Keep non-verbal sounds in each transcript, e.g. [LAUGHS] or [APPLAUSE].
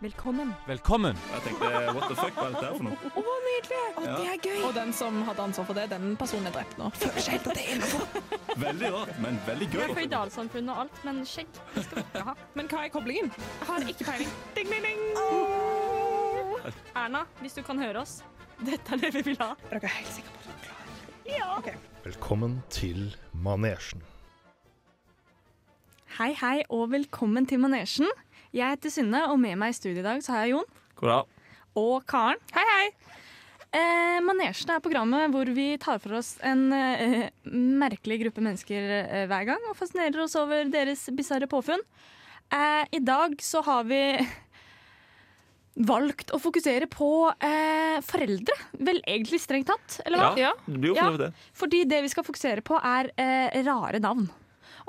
Velkommen. Velkommen! Jeg tenkte what the fuck, hva er dette her for noe? Å, nydelig! Å, Ja. Det er gøy. Og den som hadde ansvar for det, den personen er drept nå. Føler seg helt at det er innenfor. Veldig rart, men veldig Vi Det er føydalsamfunn og alt, men skjegg det skal vi ikke ha. Men hva er koblingen? Jeg har ikke peiling. Ding, ding, ding. Erna, hvis du kan høre oss, dette er det vi vil ha. Er dere helt sikre på at dere er klare? Velkommen til Manesjen. Hei, hei, og velkommen til Manesjen. Jeg heter Synne, og med meg i studio i dag så har jeg Jon God og Karen. Hei, hei. Eh, Manesjen er programmet hvor vi tar for oss en eh, merkelig gruppe mennesker eh, hver gang og fascinerer oss over deres bisarre påfunn. Eh, I dag så har vi valgt å fokusere på eh, foreldre. Vel egentlig strengt tatt, eller hva? Ja, det blir jo Ja. for vidt det. Fordi det vi skal fokusere på, er eh, rare navn.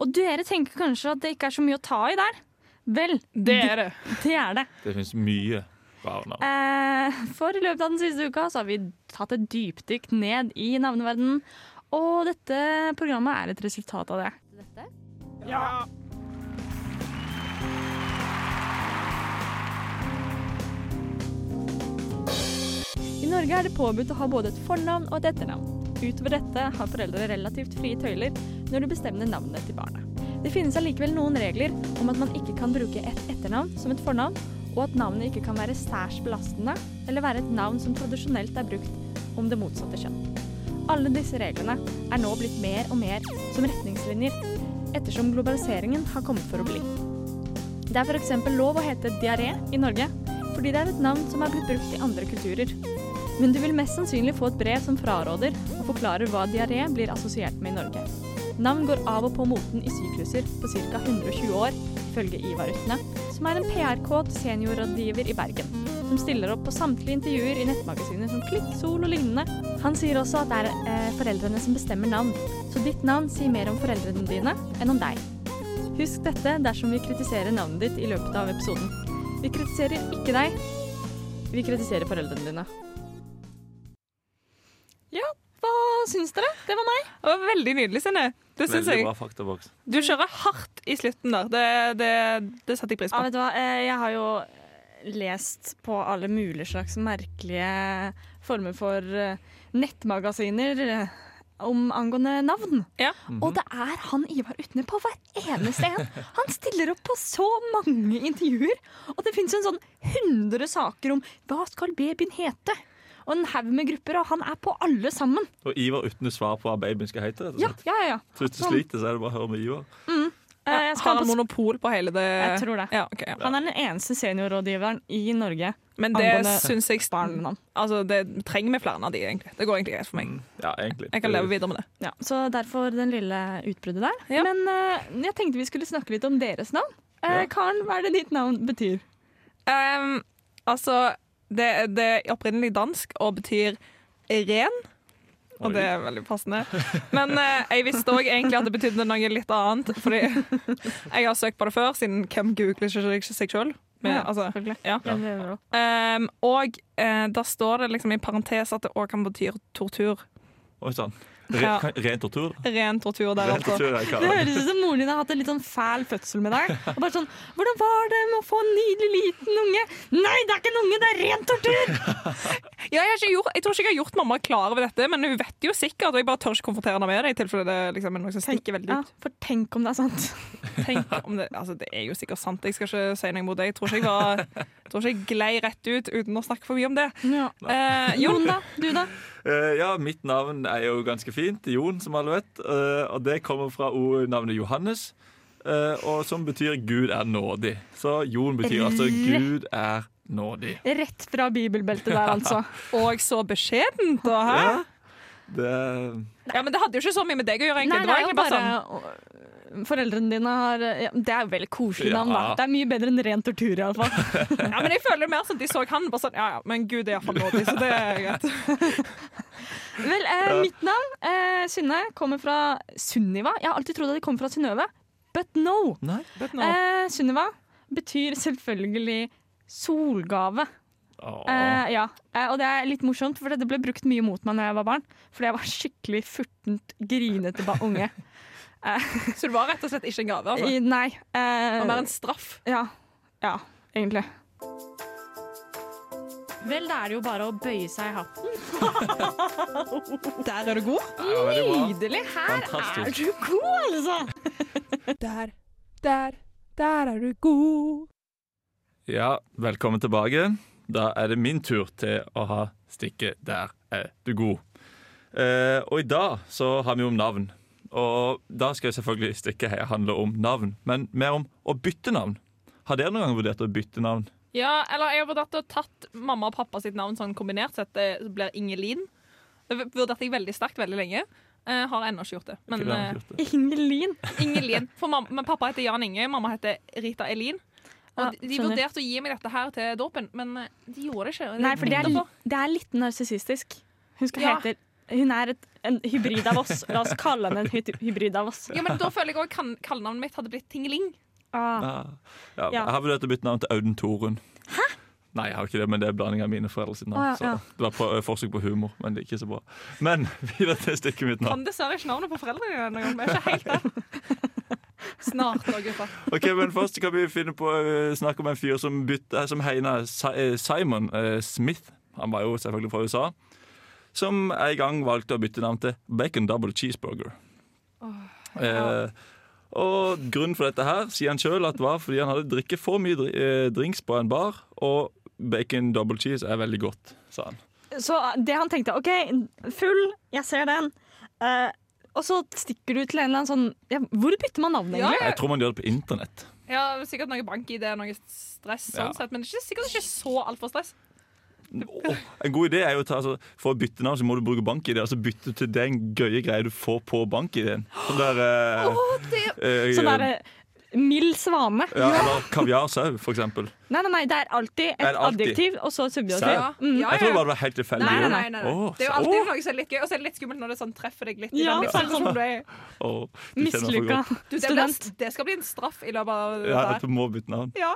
Og dere tenker kanskje at det ikke er så mye å ta i der. Vel, Det er det. [LAUGHS] det er det. Det finnes mye rare navn. Eh, for i løpet av den siste uka så har vi tatt et dypdykk ned i navneverdenen. Og dette programmet er et resultat av det. Ja. I Norge er det påbudt å ha både et fornavn og et etternavn. Utover dette har foreldre relativt frie tøyler når de bestemmer navnet til barnet. Det finnes allikevel noen regler om at man ikke kan bruke et etternavn som et fornavn, og at navnet ikke kan være særs belastende eller være et navn som tradisjonelt er brukt om det motsatte kjønn. Alle disse reglene er nå blitt mer og mer som retningslinjer, ettersom globaliseringen har kommet for å bli. Det er f.eks. lov å hete diaré i Norge, fordi det er et navn som er blitt brukt i andre kulturer. Men du vil mest sannsynlig få et brev som fraråder og forklarer hva diaré blir assosiert med i Norge. Navn går av og på moten i sykluser på ca. 120 år, ifølge Ivar Utne, som er en PR-kåt seniorrådgiver i Bergen, som stiller opp på samtlige intervjuer i nettmagasiner som Klikk, Sol og lignende. Han sier også at det er eh, foreldrene som bestemmer navn, så ditt navn sier mer om foreldrene dine enn om deg. Husk dette dersom vi kritiserer navnet ditt i løpet av episoden. Vi kritiserer ikke deg, vi kritiserer foreldrene dine. Hva syns dere? Det var meg. Det var veldig nydelig, Synne. Det syns jeg. bra faktaboks. Du kjører hardt i slutten der. Det, det, det setter jeg pris Ja, på. vet du hva? Eh, Jeg har jo lest på alle mulige slags merkelige former for eh, nettmagasiner eh, om angående navn. Ja. Og det er han Ivar Utne på hver eneste en. Han stiller opp på så mange intervjuer, og det finnes en sånn 100 saker om hva skal babyen hete? Og en haug med grupper, og han er på alle sammen. Og Ivar uten svar på hva babyen skal hete. Ja, ja, ja. ja. Så hvis du Sånn. sliter, så er det bare å høre med Ivar. Mm. jeg Har han monopol på hele det? Jeg tror det. Ja, okay, ja. Han er den eneste seniorrådgiveren i Norge. Men det syns jeg barnenavn. Altså, det trenger vi flere av de, egentlig. Det går egentlig greit for meg. Mm, Ja, egentlig. Jeg kan leve videre med det. Ja, så derfor den lille utbruddet der. Ja. Men uh, jeg tenkte vi skulle snakke litt om deres navn. Uh, Karen, hva er det ditt navn betyr? Um, altså, det, det er opprinnelig dansk og betyr ren. Og det er veldig passende. Men eh, jeg visste òg egentlig at det betydde noe litt annet. Fordi [LAUGHS] jeg har søkt på det før, siden hvem googler ikke seg sjøl? Ja, altså, ja. Ehm, og eh, da står det liksom i parentes at det òg kan bety tortur. Oi sann. Re, kan- Ren tortur? Ren tortur der Ren tortur, Det høres ut som moren din har hatt en litt sånn fæl fødsel med deg. Og bare sånn, Hvordan var det med å få en nydelig liten unge? Nei, det er ikke en unge, det er ren tortur! [LAUGHS] Ja, jeg, har ikke gjort, jeg tror ikke jeg har gjort mamma klar over dette, men hun vet jo sikkert, og jeg bare tør ikke konfrontere henne med det, i tilfelle det liksom er noe som stikker veldig ut. Ja, for tenk om det er sant. [LAUGHS] Tenk om det, altså det er jo sikkert sant, jeg skal ikke si noe imot det. Jeg tror ikke jeg, var, jeg [LAUGHS] tror ikke jeg glei rett ut uten å snakke for mye om det. Ja. Eh, Jon, da? Du, da? Eh, ja, mitt navn er jo ganske fint. Jon, som alle vet. Eh, og det kommer fra navnet Johannes, eh, og som betyr Gud er nådig. Så Jon betyr altså Gud er nådig. Rett fra bibelbeltet der, altså. [LAUGHS] Og så beskjedent, da, hæ? Ja, det Ja, men det hadde jo ikke så mye med deg å gjøre, egentlig. Nei, det var egentlig bare sånn. Foreldrene dine har ja, Det er veldig koselig Ja. navn, da. Det er mye bedre enn ren tortur, iallfall. [LAUGHS] Ja, men jeg føler det mer sånn at de så han bare sånn Ja ja, men Gud er iallfall nådig, så det er greit. [LAUGHS] Vel, eh, mitt navn, eh, Synne, kommer fra Sunniva. Jeg har alltid trodd at de kommer fra Synnøve, but no. Nei. but no. Eh, Sunniva betyr selvfølgelig solgave. Eh, ja, eh, og det er litt morsomt, for det ble brukt mye mot meg da jeg var barn. Fordi jeg var skikkelig furtent, grinete unge. Så det var rett og slett ikke en gave? Altså. I, nei. Det Eh, var mer en straff. ja, ja, egentlig. Vel, da er det jo bare å bøye seg i hatten. [LAUGHS] Der er du god. Det. Nydelig! Her er du god, altså! [LAUGHS] Der, der, der er du god. Ja, velkommen tilbake. Da er det min tur til å ha stikket 'Der er du god'. Eh, og i dag så har vi om navn. Og da skal jo selvfølgelig stykket her handle om navn, men mer om å bytte navn. Har dere noen gang vurdert å bytte navn? Ja, eller jeg har vurdert å tatt mamma og pappa sitt navn sånn kombinert, så det blir Ingelin. Det vurderte jeg veldig sterkt veldig lenge. Uh, har ennå ikke gjort det. Men det eh, gjort det? Ingelin. [LAUGHS] Ingelin. For mamma, men pappa heter Jan Inge, mamma heter Rita Elin. Og Ja, de, de skjønner. vurderte å gi meg dette her til dåpen, men eh, de gjorde det ikke. og Nei, for det er, det er litt narsissistisk. Hun skal Ja. hete Hun er et, en hybrid av oss. La oss kalle henne en hy- hybrid av oss. Ja, men da føler jeg òg kallenavnet mitt hadde blitt Tingeling. Ah. Ja. Ja. Jeg har vurdert å bytte navn til Audun Torunn. Hæ? Nei, jeg har ikke det, men det er blanding av mine foreldre sine navn. Ah, ja, ja. Så det var på, forsøk på humor, men det er ikke så bra. Men [LAUGHS] videre til stykket mitt navn. Kan dessverre ikke navnet på foreldrene dine. Vi er ikke helt der. [LAUGHS] Snart da, gutta. Ok, men Først kan vi finne på å snakke om en fyr som bytte, som heina eh, Simon eh, Smith. Han var jo selvfølgelig fra USA. Som en gang valgte å bytte navn til Bacon Double Cheeseburger. Eh, og Grunnen for dette her sier han sjøl at var fordi han hadde drikket for mye dri eh, drinks på en bar. Og bacon double cheese er veldig godt, sa han. Så det han tenkte OK, full, jeg ser den. Eh, og så stikker du til en eller annen sånn ja, Hvor bytter man navn, Ja, egentlig? Jeg tror man gjør det på internett. Ja, sikkert noe bank-ID og noe stress, sånn Ja. sett, men det ikke, sikkert ikke så altfor stress. En god idé er jo å ta, altså, For å bytte navn så må du bruke bank-ID. Altså bytte til den gøye greia du får på bank-ID-en. Sånn der eh, eh, Sånn der mild svane. ja, Eller kaviarsau, for eksempel. Nei, nei, nei, det er alltid et Er alltid? adjektiv, og så subjektiv. Ja. Mm. Ja, Jeg tror det var helt tilfeldig. Nei, nei, nei, nei, Oh, Det er jo alltid oh. noe som er litt gøy, og så er det litt skummelt når det sånn treffer deg litt i Ja, den sånn. du er Oh, Mislykka [LAUGHS] det, student. det skal bli en straff i løpet av Ja, der. Ja, du må bytte navn. Ja.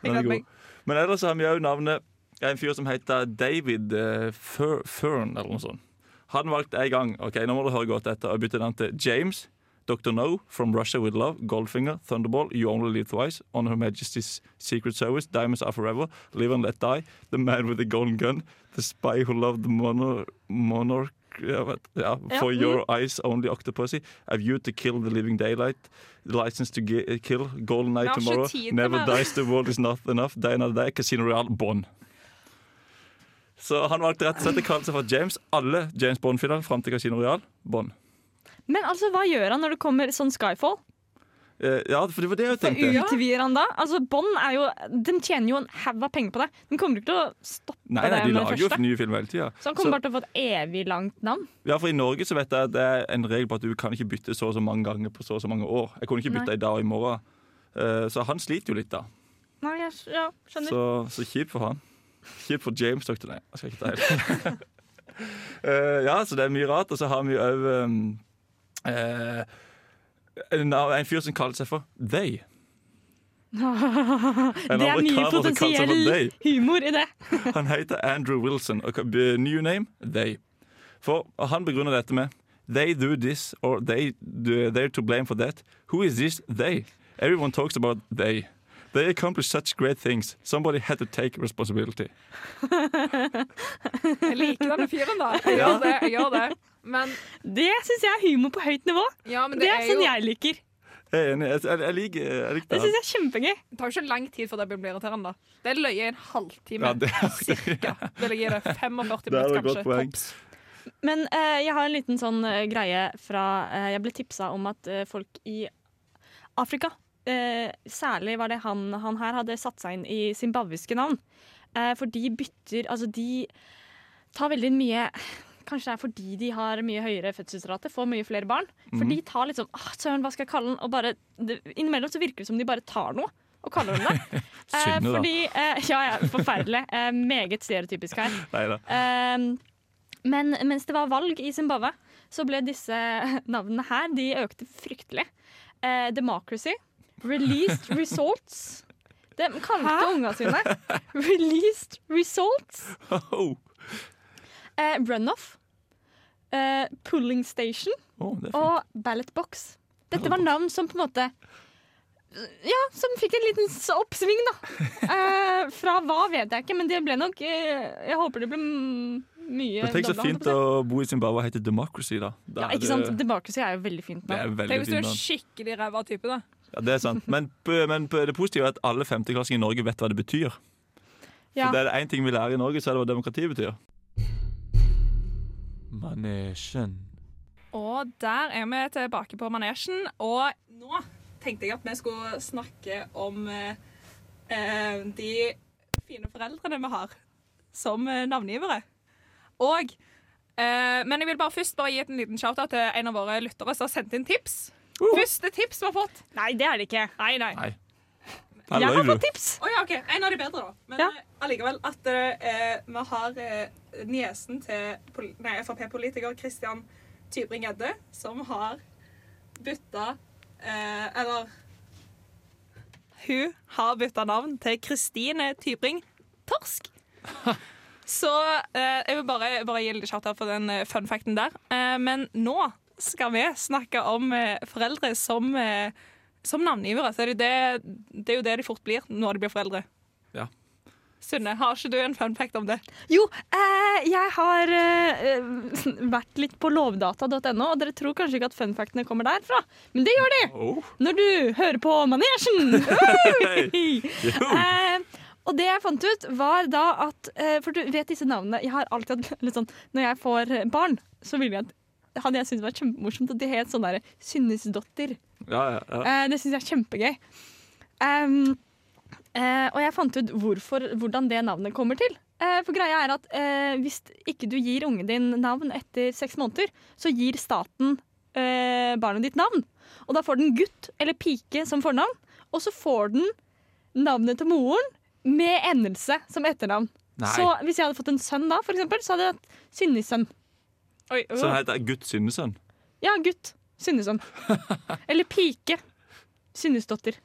Jeg er gleder meg. Men ellers så har vi òg navnet en fyr som heter David eh, Fur Fern, eller noe sånt. Han valgte en gang ok, nå må du høre godt etter, å bytte den til James. Dr. No, From Russia With Love, Goldfinger, Thunderball, You Only Live Twice, On Her Majesty's Secret Service, Diamonds Are Forever, Live and Let Die, The Man With The Golden Gun, The Spy Who Loved the Monarch, ja, vet, ja, For Ja, Your Eyes Only Octopussy, A View To Kill The Living Daylight, License To Kill, Golden Night Tomorrow, Never. Dies The World Is Not Enough, Day Another Day, Casino Real, Bond. Så han valgte rett og slett å kalle seg for James. Alle James Bond-filmer fram til Casino Royale, Bond. Men altså, hva gjør han når det kommer sånn Skyfall? Eh, ja, for det var det jeg tenkte. For. Utvider han da? Altså, Bond er jo De tjener jo en haug av penger på det. De kommer ikke til å stoppe Nei, nei, det de med det lager jo nye filmer hele tida. Så han kommer bare til å få et evig langt navn. Ja, for I Norge så vet jeg at det er en regel på at du kan ikke bytte så og så mange ganger på så og så mange år. Jeg kunne ikke bytte Nei. i dag og i morgen. Uh, så han sliter jo litt, da. Nei, jeg, ja, skjønner. Så, så kjipt for han. Kjipt for James, doktor. Nei, jeg skal ikke ta helt. uh, [LAUGHS] ja, så det er mye rart. Og så har vi òg um, uh, en, en fyr som kaller seg for They. [LAUGHS] det er mye potensiell humor i det. [LAUGHS] Han heter Andrew Wilson. Og new name They. For han begrunner dette med They do this, or they do, they're to blame for that. Who is this they? Everyone talks about they. They accomplish such great things. Somebody had to take responsibility. [LAUGHS] Jeg liker denne fyren, da. Jeg gjør det. jeg gjør det Men, Det syns jeg er humor på høyt nivå. ja, men Det det, er er sånn jo, jeg liker. Jeg er enig. Jeg, jeg, jeg liker liker Det det. syns jeg er kjempegøy. det tar ikke lang tid før det blir irriterende. da. Det er løye i en halvtime. Ja, det er- Cirka. Vil jeg gi det [LAUGHS] 45 Det er minutter, et kanskje. godt poeng. Tops. Men eh, jeg har en liten sånn eh, greie fra eh, Jeg ble tipsa om at eh, folk i Afrika eh, Særlig var det han, han her hadde satt seg inn i zimbabwiske navn. Eh, for de bytter Altså, de tar veldig mye Kanskje det er fordi de har mye høyere fødselsrate, får mye flere barn. For mm. de tar liksom Åh, søren, hva skal jeg kalle den? Og bare det, Innimellom så virker det som de bare tar noe og kaller dem det. [LAUGHS] Eh, fordi eh, Ja, ja, forferdelig. Eh, meget stereotypisk her. [LAUGHS] Ehm, men mens det var valg i Zimbabwe, så ble disse [LAUGHS] navnene her De økte fryktelig. Eh, Democracy. Released Results. De kalte unga sine Released Results. Oh. Eh, runoff. Eh, pulling Station Oh, og Ballot Box. Dette var navn som på en måte Ja, som fikk en liten oppsving, da. [LAUGHS] Eh, fra hva vet jeg ikke, men det ble nok eh, Jeg håper det ble mye Men tenk så fint å bo i Zimbabwe og hete Democracy, da. Da Ja, ikke sant? Democracy er jo veldig fint Det er veldig Tenk hvis du er skikkelig ræva type, da. Ja, det er sant. Men, men det positive er at alle femteklassinger i Norge vet hva det betyr. Ja. For det er det én ting vi lærer i Norge, så er det hva demokrati betyr. Manesjen. Og der er vi tilbake på manesjen. Og nå tenkte jeg at vi skulle snakke om eh, eh, de fine foreldrene vi har som eh, navngivere. Og eh, Men jeg vil bare først bare gi et en liten shout-out til en av våre lyttere som har sendt inn tips. Første tips vi har fått. Nei, det er det ikke. Nei, nei. Nei. Jeg har fått tips. Oh, ja, OK. En av de bedre, da. Men Ja. eh, allikevel at eh, vi har eh, niesen til Frp-politiker Christian Tybring-Gjedde, som har bytta eh, Eller Hun har bytta navn til Kristine Tybring-Torsk. [LAUGHS] Så eh, jeg vil bare, bare gi litt liten shout-out for den eh, fun facten der. Eh, men nå skal vi snakke om eh, foreldre som, eh, som navngivere. Så er det, det, det er jo det de fort blir når de blir foreldre. Ja. Sunne, har ikke du en fun fact om det? Jo, eh, jeg har eh, vært litt på lovdata.no, og dere tror kanskje ikke at fun factene kommer derfra, men det gjør de Oh. når du hører på Manesjen! [LAUGHS] Eh, og det jeg fant ut, var da at For du vet disse navnene Jeg har alltid hatt litt sånn Når jeg får barn, så vil jeg at hadde jeg syntes vært kjempemorsomt at de het sånn derre Synnesdotter. Ja, ja, ja. Eh, det syns jeg er kjempegøy. Um, eh, og jeg fant ut hvorfor, hvordan det navnet kommer til. Eh, for greia er at eh, hvis ikke du gir ungen din navn etter seks måneder, så gir staten eh, barnet ditt navn. Og da får den gutt eller pike som fornavn, og så får den navnet til moren med endelse som etternavn. Nei. Så hvis jeg hadde fått en sønn da, for eksempel, så hadde jeg hatt Synnisønn. Oi, Så det heter Gutt Synnesønn. Ja, gutt. Synnesønn. [LAUGHS] Eller pike. Synnesdotter.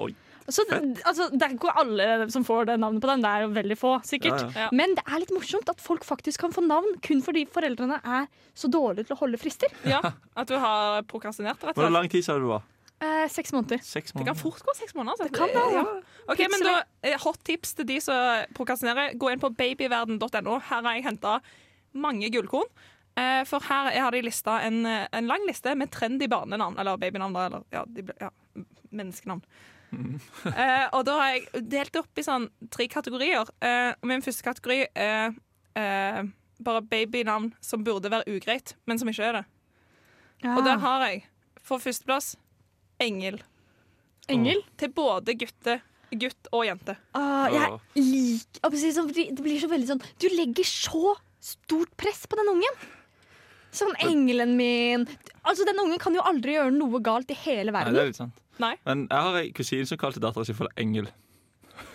Oi. Så det, altså, det er ikke alle som får det navnet på den. Det er jo veldig få, sikkert. Ja, ja. Men det er litt morsomt at folk faktisk kan få navn kun fordi foreldrene er så dårlige til å holde frister. [LAUGHS] Ja, At du har prokrastinert, Hvor lang tid sa du det var? Eh, seks måneder. Seks Det kan fort gå seks måneder. altså. Det kan det, ja. Ok, men da, eh, Hot tips til de som prokrastinerer. Gå inn på babyverden.no. Her har jeg henta mange gullkorn. Eh, for her har de lista en, eh, en lang liste med trendy barnenavn. Eller babynavn, da. Eller ja, de, ble- ja menneskenavn. Eh, og da har jeg delt opp i sånn tre kategorier. Uh, min første kategori er uh, bare babynavn som burde være ugreit, men som ikke er det. Og der har jeg for førsteplass Engel. Engel. Til både gutte, gutt og jente. Ah, jeg liker Det blir så veldig sånn Du legger så stort press på den ungen. Sånn engelen min. Altså, Den ungen kan jo aldri gjøre noe galt i hele verden. Nei, det er litt sant. Nei. Men jeg har ei kusine som kalte dattera si for Engel.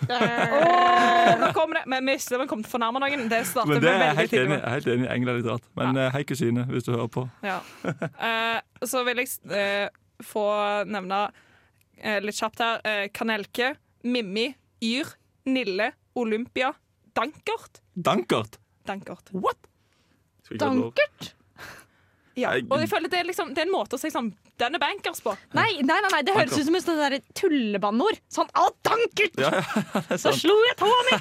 Åh, nå kommer det. Men vi det vi kom til å fornærme noen. Det starter Men det er jeg veldig helt tidlig enig, jeg er helt enig. Engel er litt rart. Men ja. hei, kusine, hvis du hører på. Ja. Uh, så vil jeg uh, få nevne uh, litt kjapt her eh, Kanelke, Mimmi, Yr, Nille, Olympia, Dankert. Dankert! Dankert. What? Dankert? Ja. Og jeg føler det er, liksom, det er en måte å si sånn Den er bankers på. Nei, nei, nei, nei, det høres ut som et tullebanneord. Sånn 'Å, dankert!' Ja, [LAUGHS] ja, Så slo jeg tåa mi!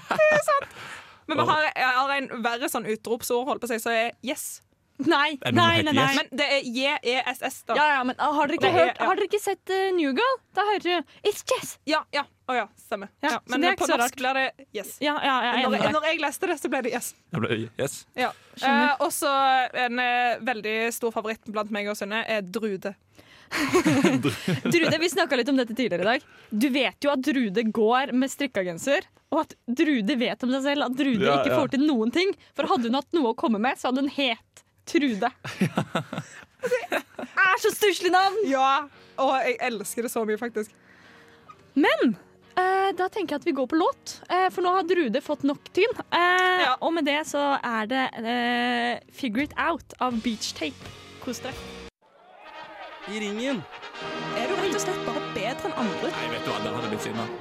Men vi har, har en verre sånn utropsord, holdt på å si, så er yes. Nei, nei, nei. nei. yes? Men det er JESS, da. Ja, ja, men ah, har dere ikke, hørt, har dere ikke sett uh, New Girl? Da hører du 'It's Jess'. Ja, ja. Å ja, stemmer. Ja, Ja, men det er på norsk blir det yes. Ja, ja, jeg Når, jeg- når jeg leste det, så ble det yes. Ble- Yes. Ja. Eh, også en eh, veldig stor favoritt blant meg og Sunne er drude. [LAUGHS] Drude, Vi snakka litt om dette tidligere i dag. Du vet jo at Drude går med strikka genser, og at Drude vet om seg selv at Drude Ja, ikke ja. får til noen ting. For hadde hun hatt noe å komme med, så hadde hun het Trude. [LAUGHS] Det er så stusslig navn! Ja, og jeg elsker det så mye, faktisk. Men eh, da tenker jeg at vi går på låt, eh, for nå har Drude fått nok tyn. Eh, Ja. Og med det så er det eh, 'Figure It Out' av Beach Tape. Kos dere. I ringen. Er du rett og slett bare bedre enn andre? Nei, vet du hva, der hadde blitt sinna. [LAUGHS]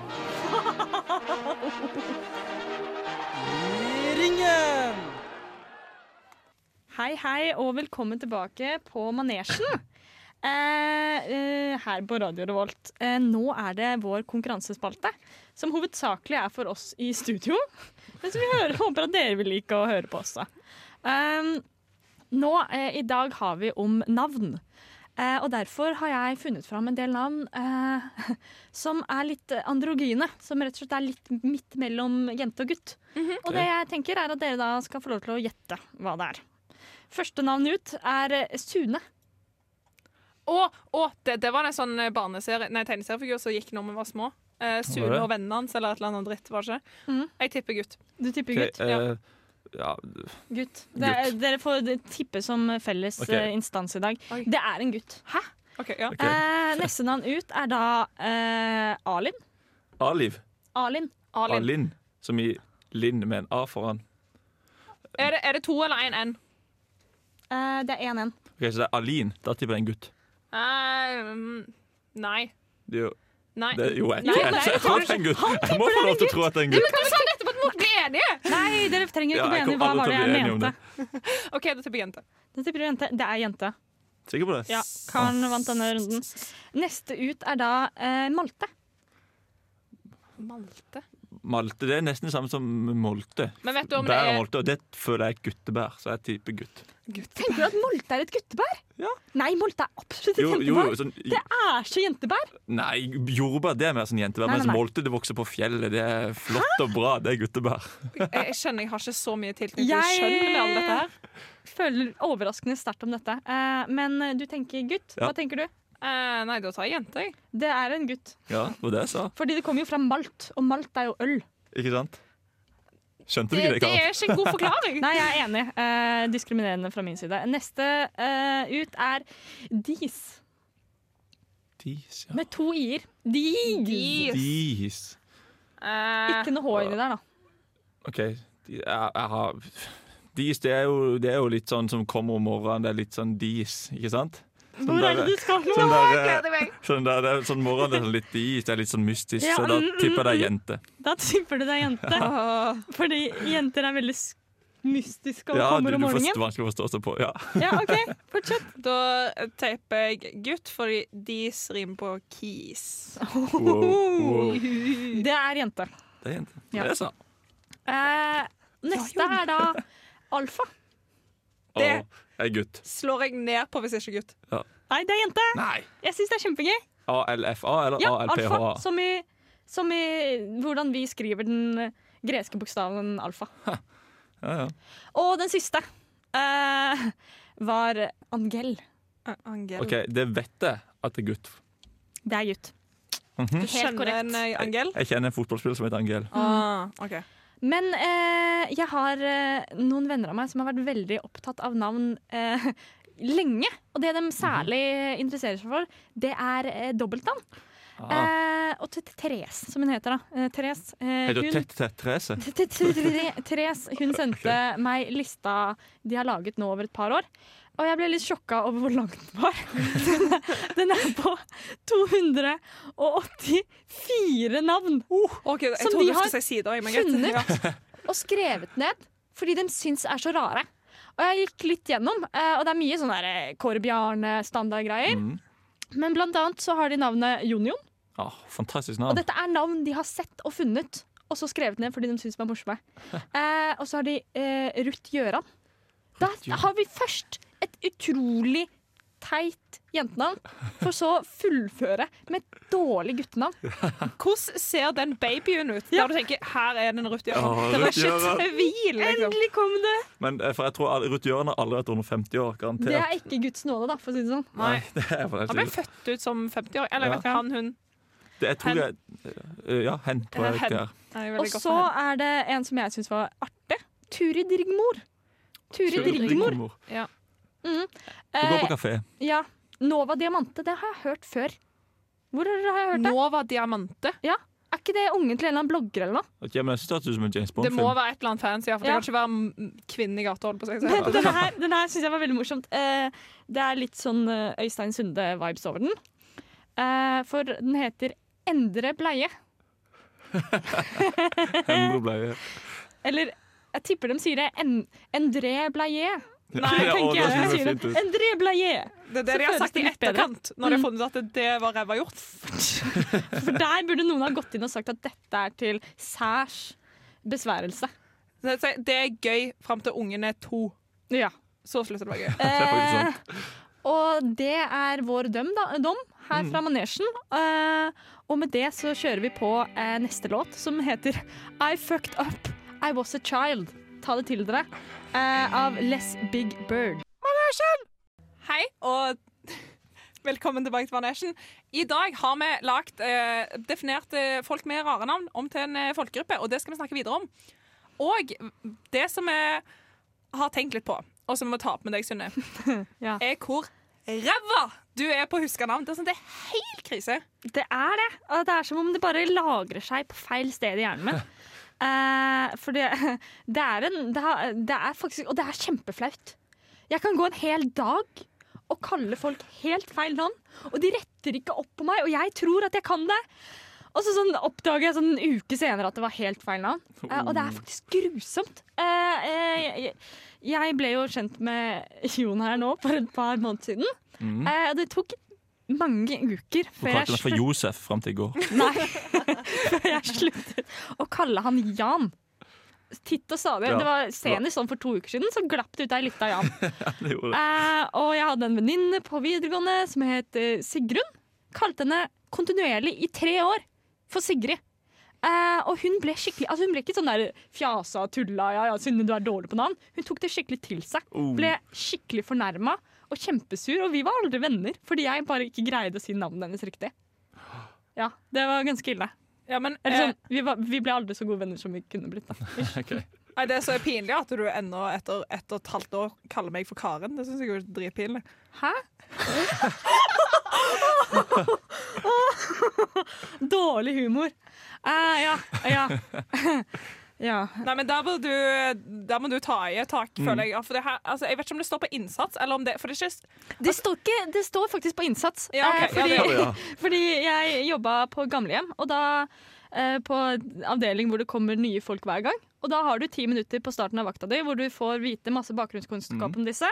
I ringen. Hei, hei, og velkommen tilbake på manesjen. Eh, eh, her på Radio Revolt. Eh, nå er det vår konkurransespalte, som hovedsakelig er for oss i studio. Men som vi hører, håper at dere vil like å høre på også. Um, nå, eh, I dag har vi om navn. Eh, og derfor har jeg funnet fram en del navn eh, [LAUGHS] som er litt androgyne. Som rett og slett er litt midt mellom jente og gutt. Og det jeg tenker er at dere da skal få lov til å gjette hva det er. Første navn ut er eh, Sune. Å, å, det, det var en sånn eh, barneserie Nei, tegneseriefigur som gikk når vi var små. Eh, Sune og vennene hans eller et eller annet dritt, var det ikke? Mm. Jeg tipper gutt. Du tipper gutt? eh, ja, Gutt. Det er, dere får tippe som felles Ok. eh, instans i dag. Oi. Det er en gutt. OK, ja. okay. Eh, neste navn ut er da eh, Alin. A-liv. Alin. Alin. Alin. Som i Linn med en A foran. Er det, er det to eller én N? Eh, det er 1-1. Ok, Så det er Alin. Da tipper jeg en gutt. Eh, mm, nei. Det er jo, Nei. det er jo jeg, Nei, jeg, jeg, jeg, tror det er en gutt. Jeg må få lov til å tro at det er en gutt. Men kan vi nettopp at bli enige! Nei, dere trenger ikke å bli enige. Hva var det jeg mente? OK, da tipper jeg jente. Da tipper jente. Det er jente. Sikker på det? Ja, Karen vant denne runden. Neste ut er da eh, Malte. Malte. Malte. Det er nesten det samme som molte. Men vet du om det Bær og er molte, og det føler jeg er guttebær, så jeg tipper gutt. Tenker du at molte er et guttebær? Ja. Nei, molte er absolutt et Jo, jo, jentebær. sånn, Det er så jentebær. nei, jordbær det er mer sånn jentebær, Nei, nei, mens molte det vokser på fjellet. Det er flott og bra, det er guttebær. Jeg, jeg skjønner jeg har ikke så mye tilknytning til Jeg- kjønn med alt dette her. Føler overraskende sterkt om dette. Uh, men du tenker gutt. Ja. Hva tenker du? Uh, nei, da tar jeg jente, jeg. Det er en gutt. Ja, det var det jeg sa. Fordi det kommer jo fra malt, og malt er jo øl. Ikke sant? Skjønte du Det, ikke det, det er ikke en god forklaring. [LAUGHS] Nei, jeg er enig. Eh, diskriminerende fra min side. Neste eh, ut er dis. Dis, ja. Med to i-er. Dis. Dis. Dis. Eh, Ikke noe H inni der, da. OK. Jeg, jeg har Dis, det er, jo, det er jo litt sånn som kommer om morgenen. Det er litt sånn dis, ikke sant? Sånn Hvor er det du skal nå? Sånn der, sånn der, det er sånn morgen, det er sånn litt dit, det er litt sånn mystisk, Ja, så da mm, mm, tipper jeg det er mm. jente. Da tipper du det er jente. [LAUGHS] Fordi jenter er veldig s- mystiske og Ja, du, kommer om du får morgenen. vanskelig å forstå seg på. Ja. [LAUGHS] Ja, OK, fortsett. [LAUGHS] Da teiper jeg gutt, fordi dis rimer på kis. Wow, wow. Det er jente. Det er jente. Ja. Det er sant. Eh, neste er da alfa. Det Det- jeg er gutt. Slår jeg ned på hvis jeg ikke er gutt. Nei, det er jente. Nei. Jeg syns det er kjempegøy. ALFA eller Ja, ALPHA? alfa. Som i, som i hvordan vi skriver den greske bokstaven alfa. Ja, ja. Og den siste uh, var Angel. Uh, Angel. OK, det vet jeg at det er gutt. Det er gutt. Mhm. Helt korrekt. en eh, Angel? Jeg kjenner en fotballspiller som heter Angel. Ah, ok. Men eh, jeg har eh, noen venner av meg som har vært veldig opptatt av navn eh, [LAUGHS] lenge. Og det de særlig interesserer seg for, det er eh, dobbeltnavn. Ah. Eh, og Therese, som hun heter. da. Therese. Eh, hun- [LAUGHS] Therese hun sendte meg lista de har laget nå over et par år. Og jeg ble litt sjokka over hvor lang den var. Den [LAUGHS] er, den er på 284 navn Ok, jeg Som de har si sider. Men funnet. Ja. og skrevet ned fordi de syns er så rare. Og jeg gikk litt gjennom, eh, og det er mye sånne der Kåre Bjarne-standardgreier. Mm. Men blant annet så har de navnet Jon-Jon. fantastisk fantastisk Og dette er navn de har sett og funnet, og så skrevet ned fordi de syns de er morsomme. [LAUGHS] Eh, og så har de eh, Ruth Gjøran. Da har vi først et utrolig teit jentenavn, for så å fullføre med et dårlig guttenavn. Hvordan ser den babyen ut? Ja. Der du tenker her er den Ruth Jøren'. Det var ikke tvil, liksom. Endelig kom det! Men eh, for jeg tror Ruth Jørgen har aldri vært under 50 år, Det er ikke Guds nåde, da, for å si det sånn. Nei, [LAUGHS] det er for Han ble født ut som 50-åring. Eller Ja. vet han, hun. det jeg tror jeg, eh, Ja, hen, tror jeg Hen. Er Og så er det en som jeg syns var artig. Turid Rigmor. Turid Rigmor. Rigmor. Mm. Eh, og gå på kafé. ja. Nova Diamante, det har jeg hørt før. Hvor har jeg hørt det? Nova Diamante. Er ikke det ungen til en eller annen blogger eller noe? Okay, men jeg synes det ut som en James Det må være et eller annet fancy, ja, for det kan ikke være kvinnen kvinne i gata. holdt på seg. Men denne her, denne her syns jeg var veldig morsomt. Eh, det er litt sånn eh, Øystein Sunde-vibes over den. Eh, for den heter Endre bleie. [LAUGHS] Endre bleie. Eller jeg tipper de sier det. En, Endre bleie. Nei, tenker jeg. Jeg sier det. en blaye. Det er det de har sagt i etterkant, når de har Mm. funnet ut at det var ræva gjort. [LAUGHS] For der burde noen ha gått inn og sagt at dette er til særs besværelse. Det det er gøy fram til ungen er to. Ja. Så slutter det å være gøy. [LAUGHS] Eh, og det er vår døm, da, dom her fra manesjen. Eh, og med det så kjører vi på eh, neste låt, som heter I Fucked Up, I Was A Child. Ta det til dere. Eh, av Less Big Bird. Hei, og [LAUGHS] velkommen tilbake til Vanesjen. I dag har vi lagt, eh, definert eh, folk med rare navn om til en eh, folkegruppe, og det skal vi snakke videre om. Og det som vi har tenkt litt på, og som vi må ta opp med deg, Synne, [LAUGHS] Ja. er hvor ræva du er på å huske navn. Det er, sånn, det er helt krise. Det er det. Og Det er som om det bare lagrer seg på feil sted i hjernen min. [LAUGHS] Eh, for det, [LAUGHS] det, er en, det, har, det er faktisk Og det er kjempeflaut. Jeg kan gå en hel dag og kalle folk helt feil navn, og de retter ikke opp på meg, og jeg tror at jeg kan det. Og så sånn oppdager jeg sånn en uke senere at det var helt feil navn. Eh, og det er faktisk grusomt. Eh, eh, jeg, jeg ble jo kjent med Jon her nå for et par måneder siden. Mm. Eh, det tok mange uker før jeg kalte meg for Josef fram til i går. [LAUGHS] Nei. [LAUGHS] Før jeg sluttet å kalle han Jan. Titt og stadig. Ja. Det var Senest sånn for to uker siden så glapp det ut ei lita Jan. [LAUGHS] ja. Eh, og jeg hadde en venninne på videregående som het eh, Sigrun. Kalte henne kontinuerlig i tre år for Sigrid. Eh, og hun ble skikkelig Altså hun ble ikke sånn der fjasa og tulla ja, ja, Synne, du er dårlig på navn. Hun tok det skikkelig til seg. Oh. Ble skikkelig fornærma og kjempesur. Og vi var aldri venner fordi jeg bare ikke greide å si navnet hennes riktig. Ja, det var ganske ille. Ja, men, Eller eh, sånn, vi, var, vi ble aldri så gode venner som vi kunne blitt. Da. [LAUGHS] Ok. nei, det er så pinlig at du ennå etter ett og et halvt år kaller meg for Karen. Det syns jeg er dritpinlig. Hæ? [LAUGHS] Dårlig humor. Eh, ja, ja. [LAUGHS] ja. Nei, men der må du, der må du ta i et tak, Mm. føler jeg. For det her, altså, jeg vet ikke om det står på innsats, eller om det For det er ikke Det, står ikke, det står faktisk på innsats. Ja, okay. eh, fordi, Ja, det det, ja. [LAUGHS] fordi jeg jobba på gamlehjem, og da eh, på avdeling hvor det kommer nye folk hver gang. Og da har du ti minutter på starten av vakta di hvor du får vite masse bakgrunnskunnskap om disse.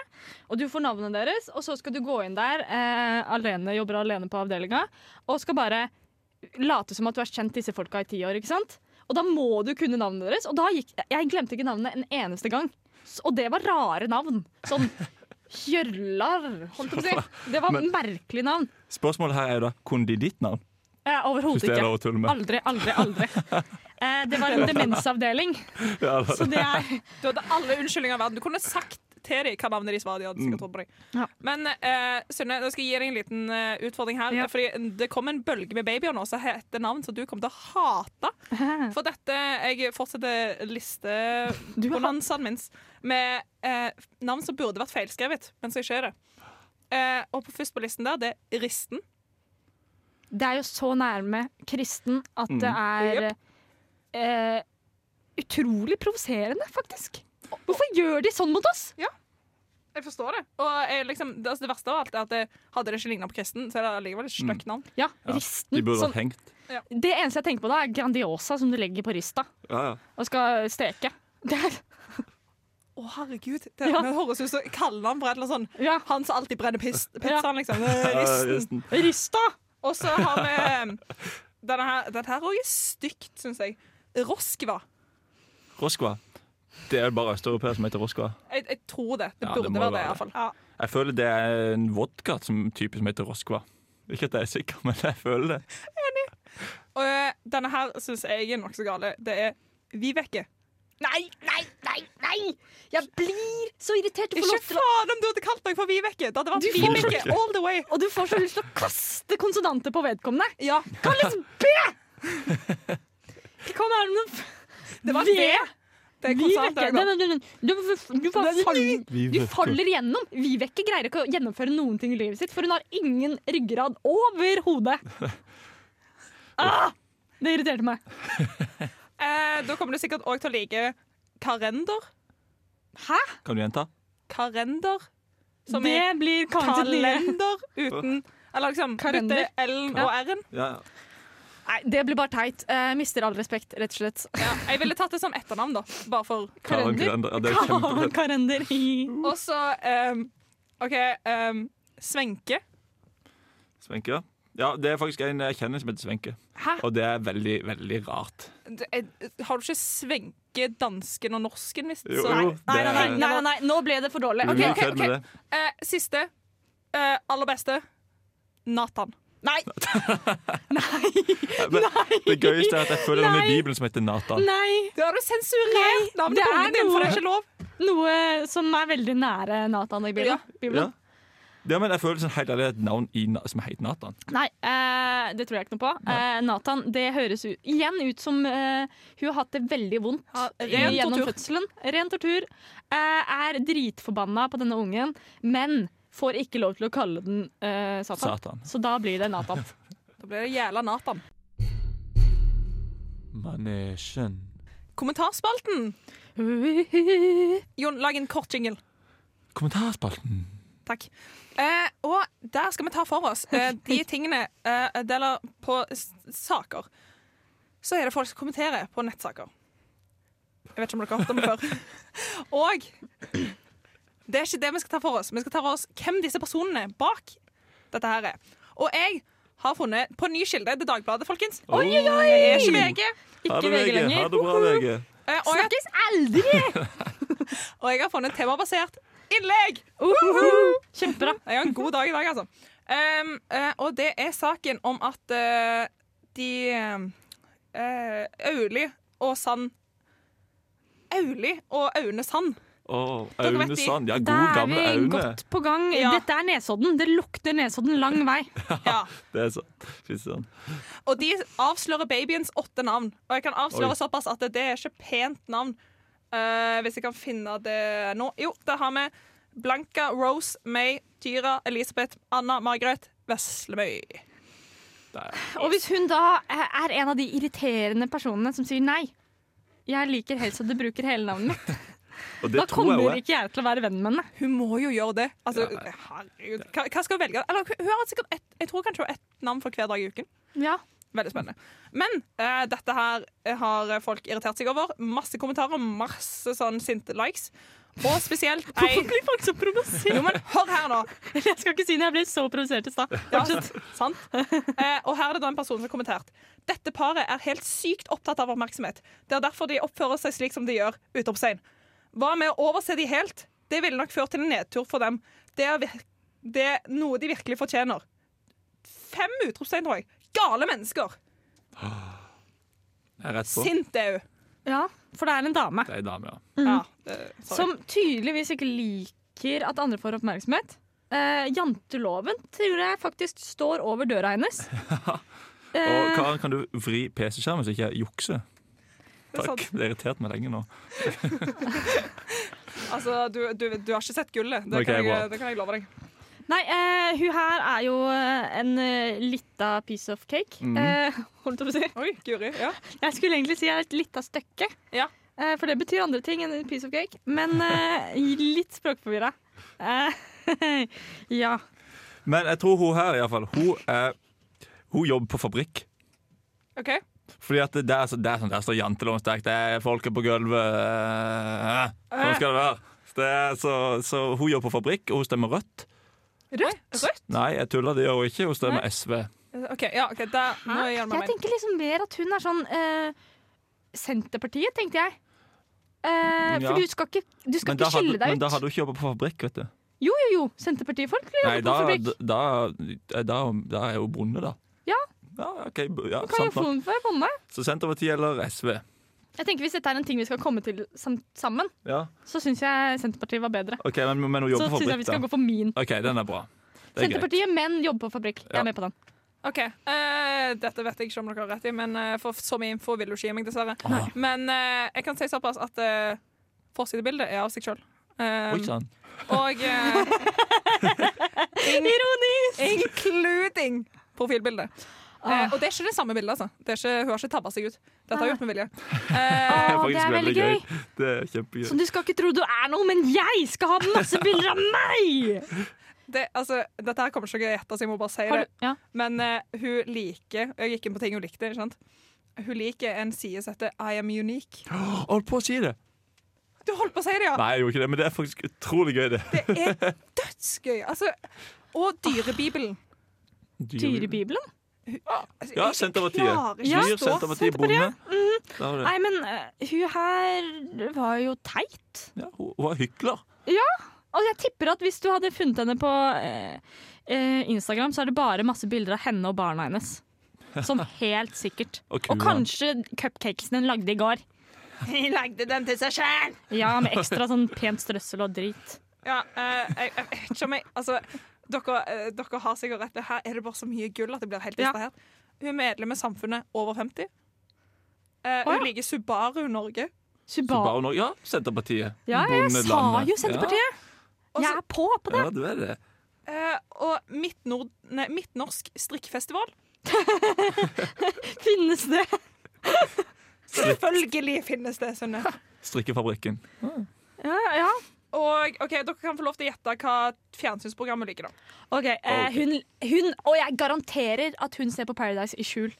Og du får navnet deres, og så skal du gå inn der eh, alene, jobber alene på avdelinga, og skal bare late som at du har kjent disse folka i ti år. ikke sant? Og da må du kunne navnet deres. Og da gikk, jeg glemte ikke navnet en eneste gang. Og det var rare navn. Sånn Hjørlar, holdt jeg på å si. [LAUGHS] Det var Men- merkelig navn. Spørsmålet her er jo da kunne de ditt navn? Eh, Overhodet det er ikke. Aldri, aldri, aldri. Eh, det var en [LAUGHS] demensavdeling, Ja, da- så det er [LAUGHS] Du hadde alle unnskyldninger i verden. Du kunne sagt til kan hva navnet deres var. De hadde trodd på deg. Ja. Men uh, Synne, nå skal jeg gi deg en liten uh, utfordring her. Ja. Fordi Det kom en bølge med babyer nå som heter navn som du kommer til å hate. [LAUGHS] For dette Jeg fortsetter listebonanzaen min med uh, navn som burde vært feilskrevet, men som ikke er det. Uh, og på først på listen der, det er Risten. Det er jo så nærme kristen at det Mm. er eh, utrolig provoserende, faktisk. Hvorfor gjør de sånn mot oss? Ja. Jeg forstår det. Og jeg, liksom, det, altså, det verste av alt er at det, hadde det ikke ligna på kristen, så er det allikevel et stygt navn. Ja, Ja, risten. De burde Sånn, hengt. det eneste jeg tenker på da, er Grandiosa som du legger på rista Ja, ja. og skal steke. Det er, Å, herregud. Det, Ja. høres ut som kallenavn på et eller annet sånn ja, Han som alltid brenner pis, Ja. pizzaen, liksom. Ja, Risten. Rista! Og så har vi um, denne her. Dette her òg er stygt, syns jeg. Roskva. Roskva. Det er bare østeuropeere som heter Roskva. Jeg, jeg tror det. Det Ja, burde det være det, være Ja. Jeg føler det er en vodka som type som heter Roskva. Ikke at jeg er sikker, men jeg føler det. Enig. Og eh, denne her syns jeg er nokså gale. Det er Vibeke. Nei, nei, nei! nei Jeg blir så irritert. Du får Ikke faen om du hadde kalt meg for Vibeke! Det hadde vært Du får Vibeke ikke. all the way. Og du får så lyst til å kaste konsonanter på vedkommende. Ja, Kalles B! [LAUGHS] Hva er det med det var V. Det er konstant. nei, nei, godt. Du, du, du, du, bare faller, du faller igjennom. Vibeke greier ikke å gjennomføre noen ting i livet sitt, for hun har ingen ryggrad overhodet. [LAUGHS] Ah, det irriterte meg. [LAUGHS] Eh, da kommer du sikkert òg til å like Karender. Hæ? Kan du gjenta? Karender. Som det i blir kalender uten Eller liksom Kalender. L-en og R-en. Ja. Nei, det blir bare teit. Uh, mister all respekt, rett og slett. Ja, jeg ville tatt det som etternavn, da. Bare for Karen Kalender. Er. Kalender. [LAUGHS] Og så um, OK. um, Svenke. Svenke, ja. Ja, det er faktisk en jeg kjenner som heter Svenke. Hæ? Og det er veldig, veldig rart. Er- Har du ikke svenke dansken og norsken? Hvis, Jo, så- jo, Nei, nei, nei, det- nei, nei, nei, nå ble det for dårlig. Okay, okay, okay. Eh, siste. Uh, aller beste. Nathan. Nei! [LAUGHS] Nei! det gøyeste er at jeg føler den i Bibelen som heter Nathan. Nei, Det har du sensurert navnet det på ungen din, for det er ikke lov. noe som er veldig nære Nathan i Bibelen. Ja. Ja. Bibelen. ja, men jeg føler sånn helt ærlig et navn i, som heter Nathan. Nei, eh, det tror jeg ikke noe på. Eh, Nathan, det høres ut, igjen ut som eh, hun har hatt det veldig vondt Ja, ren gjennom tortur. fødselen. Ren tortur. Eh, er dritforbanna på denne ungen, men får ikke lov til å kalle den uh, Satan. Satan. Så da blir det Natan. [LAUGHS] Da blir det jævla Natan. Manesjen. Kommentarspalten. Jon, lag en kort jingle. Kommentarspalten. Takk. Eh, og der skal vi ta for oss eh, de [LAUGHS] tingene eh, Eller på s saker. Så er det folk som kommenterer på nettsaker. Jeg vet ikke om dere har hørt om det før. [LAUGHS] Og det er ikke det vi skal ta for oss. Vi skal ta for oss hvem disse personene bak dette her er. Og jeg har funnet på ny kilde, Det er Dagbladet, folkens. Oi, oi, oi! Det er ikke VG. Ikke VG lenger. Ha det bra, VG. Eh, Snakkes aldri! [LAUGHS] og jeg har funnet temabasert innlegg. Kjempebra. Jeg har en god dag i dag, altså. Um, uh, og det er saken om at uh, de uh, Auli og Sand Auli og Aune Sand. Vet Aune Sand. Ja, Da god er vi godt på gang. Ja. Dette er Nesodden. Det lukter Nesodden lang vei. [LAUGHS] Ja. Det er sant. Fy søren. Og de avslører babyens åtte navn. Og jeg kan avsløre Oi. såpass at det er ikke pent navn. Uh, hvis jeg kan finne det nå. Jo, der har vi Blanka, Rose, May, Tyra, Elisabeth, Anna, Margaret, Veslemøy. Og hvis hun da er en av de irriterende personene som sier nei Jeg liker helst at du bruker hele navnet mitt. Og det Da kommer jeg ikke jeg til å være venn med henne. Hun må jo gjøre det. Altså, Ja. herregud. Hva, hva skal hun velge? Eller, hun har sikkert ett Jeg tror kanskje hun har ett navn for hver dag i uken. Ja. Veldig spennende. Men uh, dette her har folk irritert seg over. Masse kommentarer, masse sånn sinte likes. Og spesielt [LAUGHS] ei Hvorfor blir folk så provosert? Jo, men hør her nå. [LAUGHS] Jeg skal ikke si når jeg ble så provosert i stad. Ja, sant? Eh, og her er det da en person som har kommentert. Dette paret er helt sykt opptatt av oppmerksomhet. Det er derfor de oppfører seg slik som de gjør. Utropstegn. Hva med å overse de helt? Det ville nok ført til en nedtur for dem. Det er, det er noe de virkelig fortjener. Fem utropstegn, tror jeg. Gale mennesker. Jeg er rett på. Sint er hun. Ja, for det er en dame Det er en dame, ja. Ja, det, som tydeligvis ikke liker at andre får oppmerksomhet. Eh, janteloven tror jeg faktisk står over døra hennes. [LAUGHS] Og Karen, kan du vri PC-skjermen så ikke jeg jukser? Er Takk. Det har irritert meg lenge nå. [LAUGHS] Altså, du, du, du har ikke sett gullet. Det, okay, kan, jeg, det kan jeg love deg. Nei, uh, hun her er jo eh, en uh, lita piece of cake. Mm. Uh, holdt jeg på å si. Oi, Guri. Ja. Jeg skulle egentlig si et lita stykke. Ja. Uh, for det betyr andre ting enn en piece of cake. Men litt språkforvirra. Eh, [LAUGHS] ja. Men jeg tror hun her, iallfall, hun, er- hun jobber på fabrikk. OK. Fordi at det er, så, det er sånn der står janteloven sterkt. Det er folket på gulvet. eh, Sånn skal det være. Det er, så, så hun jobber på fabrikk, og hun stemmer rødt. Rødt? Rødt? Nei, jeg tuller, det gjør hun ikke. Hun stemmer SV. OK, ja, ok, der må jeg gjøre meg Jeg tenker liksom mer at hun er sånn eh, Senterpartiet, tenkte jeg. Eh, Ja. For du skal ikke, du skal ikke skille hadde, deg men da ut. hadde hun ikke jobbet på fabrikk, vet du. Jo, jo, jo. Senterpartifolk jobber Nei, på da, fabrikk. da, da, da, da er hun bonde, da. Ja. Ja, ok, ja, kan sant få den for bonde. Så Senterpartiet eller SV? Jeg tenker Hvis dette er en ting vi skal komme til sammen, Ja, så syns jeg Senterpartiet var bedre. ok, Men, men hun Så jobber på syns jeg vi skal da. gå for min. Ok, den er bra. Det er greit. Senterpartiet, men jobber på fabrikk. Jeg Ja. er med på den. OK. Uh, dette vet jeg ikke om dere har rett i, men uh, for så mye info vil du ikke gi meg, dessverre. Ah. Men uh, jeg kan si såpass at uh, forsidebildet er av seg sjøl. Oi sann. og [LAUGHS] uh, Ironisk! [LAUGHS] including profilbildet. Eh, og det er ikke det samme bildet, altså. Det er ikke, hun har ikke tabba seg ut. Dette har jeg gjort med vilje. [LAUGHS] Det Eh, er det er veldig gøy. gøy. Det er kjempegøy. Så du skal ikke tro du er noe, men jeg skal ha masse bilder av meg! [LAUGHS] Det, altså, dette her kommer ikke til å gjette, så jeg må bare si det. ja. Men uh, hun liker Jeg gikk inn på ting hun likte. ikke sant? Hun liker en side som heter I am unique. [GASPS] Holdt på å si det. Du holdt på å si det, ja! Nei, jeg gjorde ikke det, men det er faktisk utrolig gøy, det. Det er [LAUGHS] dødsgøy. Altså, og Dyrebibelen. Dyrebibelen? Altså, Ja, Senterpartiet. Ja, Senterpartiet, bonde. Det. Nei, men uh, hun her var jo teit. Ja, hun hun var hykler. Og jeg tipper at hvis du hadde funnet henne på uh, eh, Instagram, så er det bare masse bilder av henne og barna hennes. Sånn [LAUGHS] helt sikkert. Og Og kanskje cupcakesen hun lagde i går. [LAUGHS] Hun lagde den til seg sjæl! Ja, med ekstra sånn pent strøssel og drit. Ja, eh, jeg, jeg jeg Altså, dere, eh, dere har sikkert rett. Her er det bare så mye gull at jeg blir helt Ja. distrahert. Hun er medlem i Samfunnet over 50. Uh, Å, ja. hun liker Subaru Norge. Subaru, Suba. bare ja, Senterpartiet. Ja, jeg sa jo Senterpartiet. Og Jeg er på på det. Ja, du er det. Uh, og Midt-Nord- nei, Midtnorsk strikkfestival. [LAUGHS] Finnes det? Selvfølgelig finnes det, Sunne. Strikkefabrikken. Ja, ja. Og ok, Dere kan få lov til å gjette hva fjernsynsprogrammet liker. da OK. Eh, hun, hun Og jeg garanterer at hun ser på Paradise i skjul.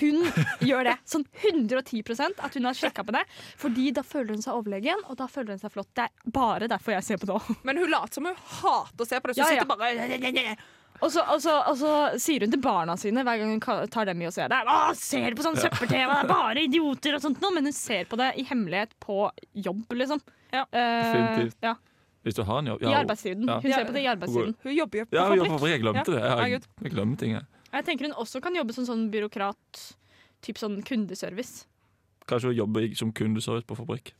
Hun [LAUGHS] gjør det. Sånn 110% at hun har sjekka på det. Fordi da føler hun seg overlegen, og da føler hun seg flott. Det er bare derfor jeg ser på det òg. Men hun later som hun hater å se på det. Så Ja, ja. sitter bare Og så, og, så, og så sier hun til barna sine hver gang hun tar dem i og ser det. Å, ser på sånn søppel-TV? Det er bare idioter og sånt. Men hun ser på det i hemmelighet på jobb, liksom. Ja. Definitivt. ja. Hvis du har en jobb. I arbeidstiden. Ja. Hun ser på det i arbeidstiden. Hun jobber jo på ja, vi jobber. Jeg glemte det. Jeg, jeg glemmer ting. jeg. Jeg tenker hun også kan jobbe som sånn byråkrat. Typ sånn kundeservice. Kanskje hun jobber som kundeservice på fabrikk.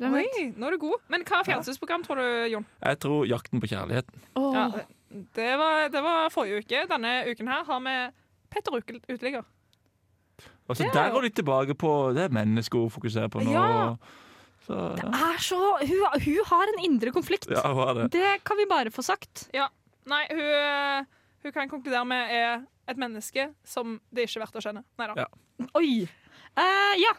Oi, nå er du god. Men hva fjernsynsprogram tror du, Jon? Jeg tror 'Jakten på kjærligheten'. Oh. Ja, det, var, det var forrige uke. Denne uken her har vi Petter Uteligger. Altså, er der går de tilbake på det er mennesker hun fokuserer på nå. Ja. Så, ja. er så, hun, hun har en indre konflikt. ja, det. Det kan vi bare få sagt. Nei, hun, eh, hun kan konkludere med er et menneske som det ikke er verdt å kjenne. Nei da. Ja. Oi. Uh, ja,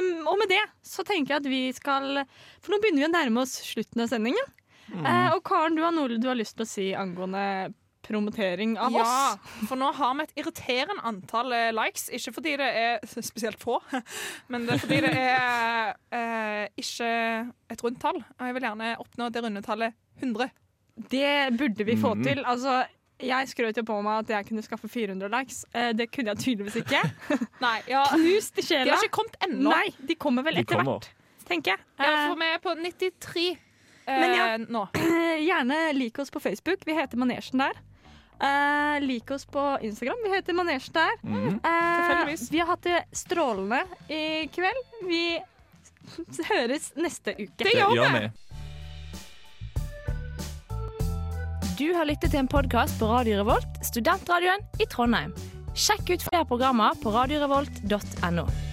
um, og med det så tenker jeg at vi skal For nå begynner vi å nærme oss slutten av sendingen. Mm. Uh, og Karen, du har noe du har lyst til å si angående promotering av Ja, oss? for nå har vi et irriterende antall eh, likes. Ikke fordi det er [LAUGHS] spesielt få, [LAUGHS] men det er fordi det er eh, ikke et rundt tall. Og jeg vil gjerne oppnå det runde tallet 100. Det burde vi få mm. til. Altså, jeg skrøt jo på meg at jeg kunne skaffe 400 likes. Eh, det kunne jeg tydeligvis ikke. [LAUGHS] Nei, ja, Knust i De har ikke kommet ennå. Nei, de kommer vel De etter kommer. hvert, tenker jeg. Ja, Eh, for vi er på 93 eh, Men ja. nå. Eh, [CLEARS THROAT] Gjerne lik oss på Facebook. Vi heter Manesjen der. Eh, lik oss på Instagram. Vi heter Manesjen der. Mm. Uh, vi har hatt det strålende i kveld. Vi [LAUGHS] høres neste uke. Det gjør vi. Du har lyttet til en podkast på Radio Revolt, studentradioen i Trondheim. Sjekk ut flere programmer på radiorevolt.no.